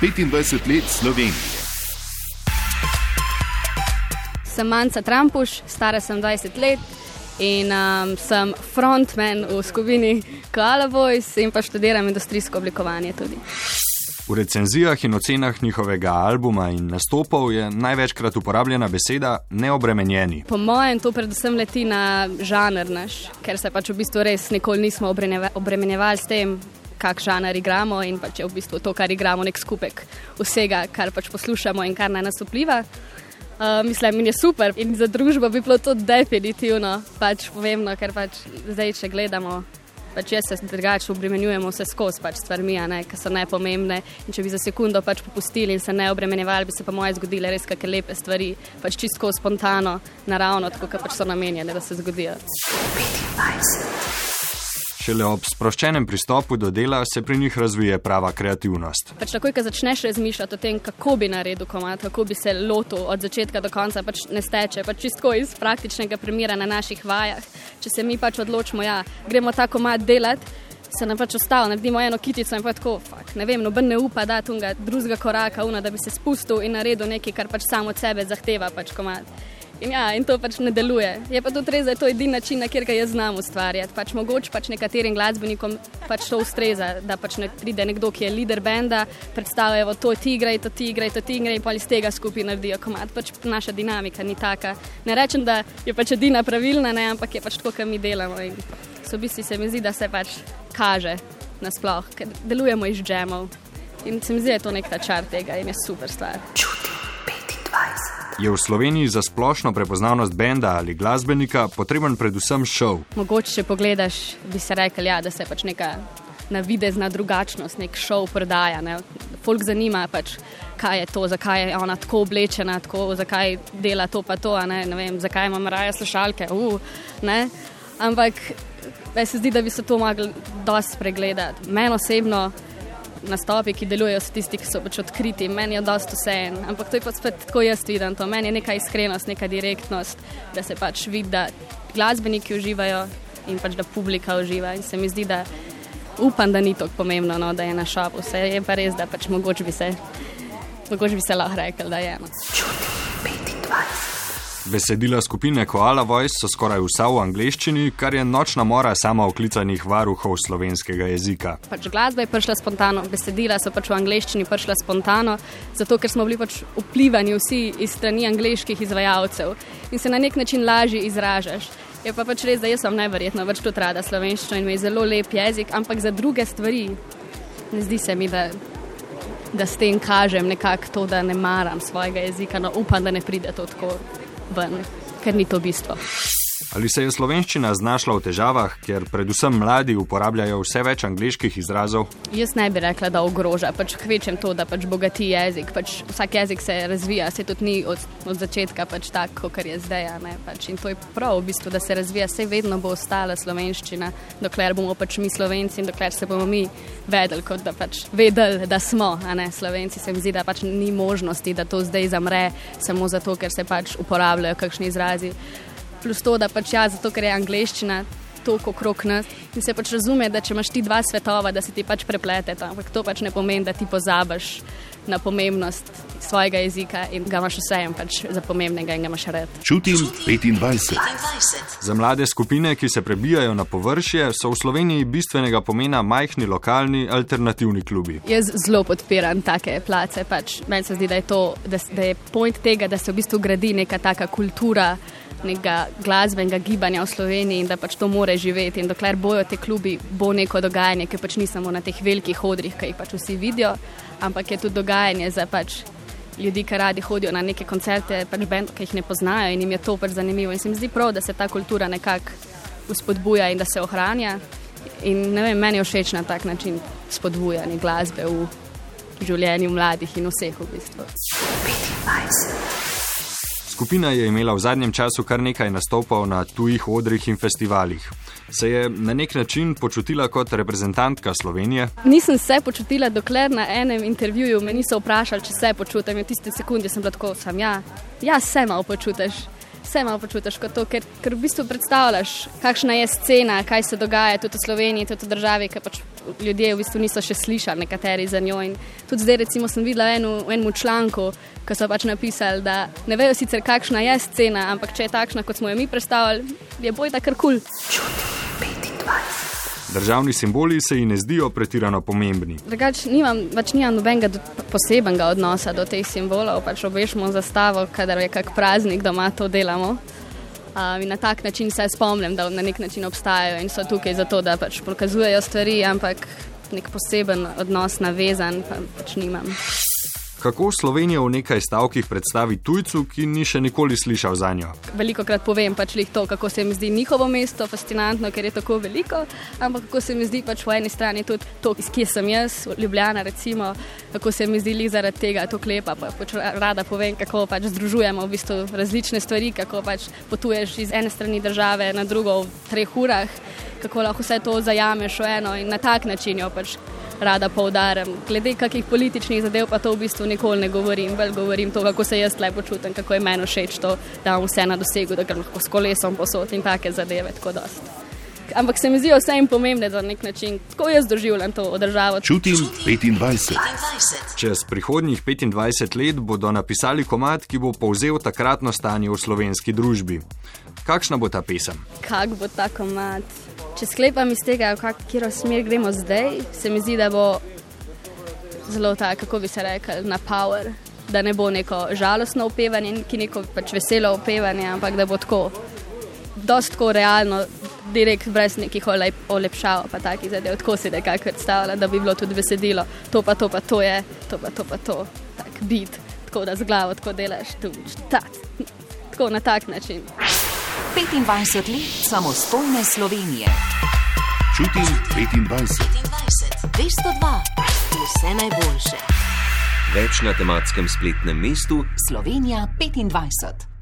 25 let Slovenije. Sem Manca Trampuš, stara sem 20 let in um, sem frontman v skupini Koala Voice in pa študiram industrijsko oblikovanje tudi. V recenzijah in ocenah njihovega albuma in nastopov je največkrat uporabljena beseda neobremenjeni. Po mojem, to predvsem leti na žanr naš, ker se pač v bistvu res nikoli nismo obremenjevali s tem, kak žanr igramo in pač je v bistvu to, kar igramo, nek skupek vsega, kar pač poslušamo in kar na nas vpliva. Uh, mislim, in je super in za družbo bi bilo to definitivno pač pomembno, ker pač zdaj, če gledamo, pač jaz se drugače obremenjujem vse skozi pač stvarmi, ki so nepomembne. In če bi za sekundo pač popustili in se ne obremenjevali, bi se pa moje zgodile res kakšne lepe stvari, pač čisto spontano, naravno, tako kot pač so namenjene, da se zgodijo. Šele ob sproščenem pristopu do dela se pri njih razvije prava kreativnost. Pač takoj, ko začneš razmišljati o tem, kako bi naredil komat, kako bi se lotil od začetka do konca, pač ne steče, pač čisto iz praktičnega primera na naših vajah. Če se mi pač odločimo, ja, gremo ta komat delati. Se nam pač ostalo, naredimo eno kitico in pa tako, fak, ne vem, noben ne upa dati unga drugega koraka, una, da bi se spustil in naredil nekaj, kar pač samo od sebe zahteva pač komat. In ja, in to pač ne deluje. Je pa tudi res, da je to edini način, na katerega jaz znam ustvarjati. Pač mogoče pač nekaterim glasbenikom pač to ustreza, da pač ne pride nekdo, ki je lider benda, predstavljajo to ti igraj, to ti igraj, to ti igraj, in pa iz tega skupaj naredijo komat. Pač naša dinamika ni taka. Ne rečem, da je pač edina pravilna, ne, ampak je pač tako, kar mi delamo. In so v bistvu se mi zdi, da se pač kaže nasploh, ker delujemo iz džemov. In se mi zdi, da je to nek ta čar tega in je super stvar. Je v Sloveniji za splošno prepoznavnost benda ali glasbenika potreben predvsem šov? Mogoče, če pogledaš, bi se rekel, ja, da se pač neka navidezna drugačnost, nek šov prodaja. Ne. Folk zanima, pač, kaj je to, zakaj je ona tako oblečena, tako, zakaj dela to pa to, ne, ne vem, zakaj ima raje slušalke. Uh. Ampak meni se zdi, da bi se to mogli dosti spregledati. Meni osebno nastopi, ki delujejo, so tisti, ki so pač odkriti, meni je dosti vse en. Ampak to je pa spet tako jaz vidim to. Meni je neka iskrenost, neka direktnost, da se pač vidi, da glasbeniki uživajo in pač da publika uživa. In se mi zdi, da upam, da ni tako pomembno, no, da je na šopu. Vse je pa res, da pač mogoče bi se, mogoče bi se lahko rekel, da je. No. Besedila skupine Koala Voice so skoraj vsa v angleščini, kar je nočna mora sama oklicanih varuhov slovenskega jezika. Pač glasba je prišla spontano, besedila so pač v angleščini prišla spontano, zato ker smo bili pač vplivani vsi iz strani angliških izvajalcev in se na nek način lažje izražaš. Je pa pač res, da jaz sem najverjetno več tudi rada slovenščino in mi je zelo lep jezik, ampak za druge stvari ne zdi se mi, da, da s tem kažem nekako to, da ne maram svojega jezika, no upam, da ne pride to tako ven, ker ni to bistvo. Ali se je slovenščina znašla v težavah, ker predvsem mladi uporabljajo vse več angliških izrazov? Jaz ne bi rekla, da ogroža, pač kvečem to, da pač bogati jezik. Pač vsak jezik se razvija, se tudi ni od, od začetka pač tako, kot je zdaj. Pač. In to je prav, v bistvu, da se razvija, vse vedno bo ostala slovenščina, dokler bomo pač mi slovenci in dokler se bomo mi vedeli, kot da pač vedeli, da smo, a ne slovenci. Se mi zdi, da pač ni možnosti, da to zdaj zamre samo zato, ker se pač uporabljajo kakšni izrazi. Plus to, da pač ja, zato ker je angliščina toliko okrog nas in se pač razume, da če imaš ti dva svetova, da se ti pač prepleteta. Ampak to pač ne pomeni, da ti pozabiš na pomembnost svojega jezika in ga imaš vsejem pač za pomembnega in ga imaš rad. Čutim 25. Za mlade skupine, ki se prebijajo na površje, so v Sloveniji bistvenega pomena majhni lokalni alternativni klubi. Jaz zelo podpiram take place. Pač. Meni se zdi, da je, to, da, da je point tega, da se v bistvu gradi neka taka kultura nekega glasbenega gibanja v Sloveniji in da pač to more živeti. In dokler bojo te klubi, bo neko dogajanje, ki pač ni samo na teh velikih odrih, ki jih pač vsi vidijo, ampak je tudi dogajanje za pač ljudi, ki radi hodijo na neke koncerte, pač bend, ki jih ne poznajo in jim je to pač zanimivo. In se mi zdi prav, da se ta kultura nekako uspodbuja in da se ohranja. In ne vem, meni je všeč na tak način spodbujanje glasbe v življenju mladih in vseh v bistvu. Skupina je imela v zadnjem času kar nekaj nastopov na tujih odrih in festivalih. Se je na nek način počutila kot reprezentantka Slovenije? Nisem se počutila, dokler na enem intervjuju me niso vprašali, če se počutim. In v tisti sekundi sem bila tako, sam ja, ja, se malo počutiš. Vse malo počutiš kot to, ker, ker v bistvu predstavljaš, kakšna je scena, kaj se dogaja tudi v Sloveniji, tudi v državi, ki pač ljudje v bistvu niso še slišali, nekateri za njo. In tudi zdaj, recimo, sem videla eno, v enem članku, ki so pač napisali, da ne vejo sicer, kakšna je scena, ampak če je takšna, kot smo jo mi predstavljali, je boj ta kar kul. Cool. Državni simboli se ji ne zdijo pretirano pomembni. Drugač, nimam, pač nimam nobenega posebnega odnosa do teh simbolov, pač obešmo zastavo, kadar je kak praznik doma, to delamo. Um, in na tak način se spomnim, da na nek način obstajajo in so tukaj zato, da pač pokazujejo stvari, ampak nek poseben odnos navezan pa pač nimam. Kako Slovenijo v nekaj stavkih predstavi tujcu, ki ni še nikoli slišal za njo? Veliko krat povem pač to, kako se mi zdi njihovo mesto fascinantno, ker je tako veliko, ampak kako se mi zdi pač po eni strani tudi to, iz kje sem jaz, Ljubljana, recimo, kako se mi zdi zaradi tega to klepa. Pa pač rada povem, kako pač združujemo v bistvu različne stvari, kako pač potuješ iz ene strani države na drugo v treh urah, kako lahko vse to zajameš v eno in na tak način jo pač rada poudarjam. Glede kakih političnih zadev pa to v bistvu nikoli ne govorim, bolj govorim to, kako se jaz lepo čutim, kako je meni všeč to, da imam vse na dosegu, da grem lahko s kolesom posod in take zadeve. Ampak se mi zdijo vse jim pomembne za nek način, kako jaz doživljam to državo. Čutim 25. Čez prihodnjih 25 let bodo napisali komat, ki bo povzel takratno stanje v slovenski družbi. Kakšna bo ta pesem? Kak bo ta komat? Če sklepam iz tega, v katero smer gremo zdaj, se mi zdi, da bo zelo tako, kako bi se rekel, na power. Da ne bo neko žalostno opevanje, ki neko pač veselo opevanje, ampak da bo tako, dost tako realno, direkt brez nekih olepšav, pa takih zadev, tako si nekako predstavljala, da bi bilo tudi besedilo, to pa to pa to je, to pa to pa to, tak bit, tako da z glavo tako delaš, tu, ta, tako na tak način. 25 let samostojne Slovenije. Čutim 25. 25. 202. Vse najboljše. Več na tematskem spletnem mestu Slovenija 25.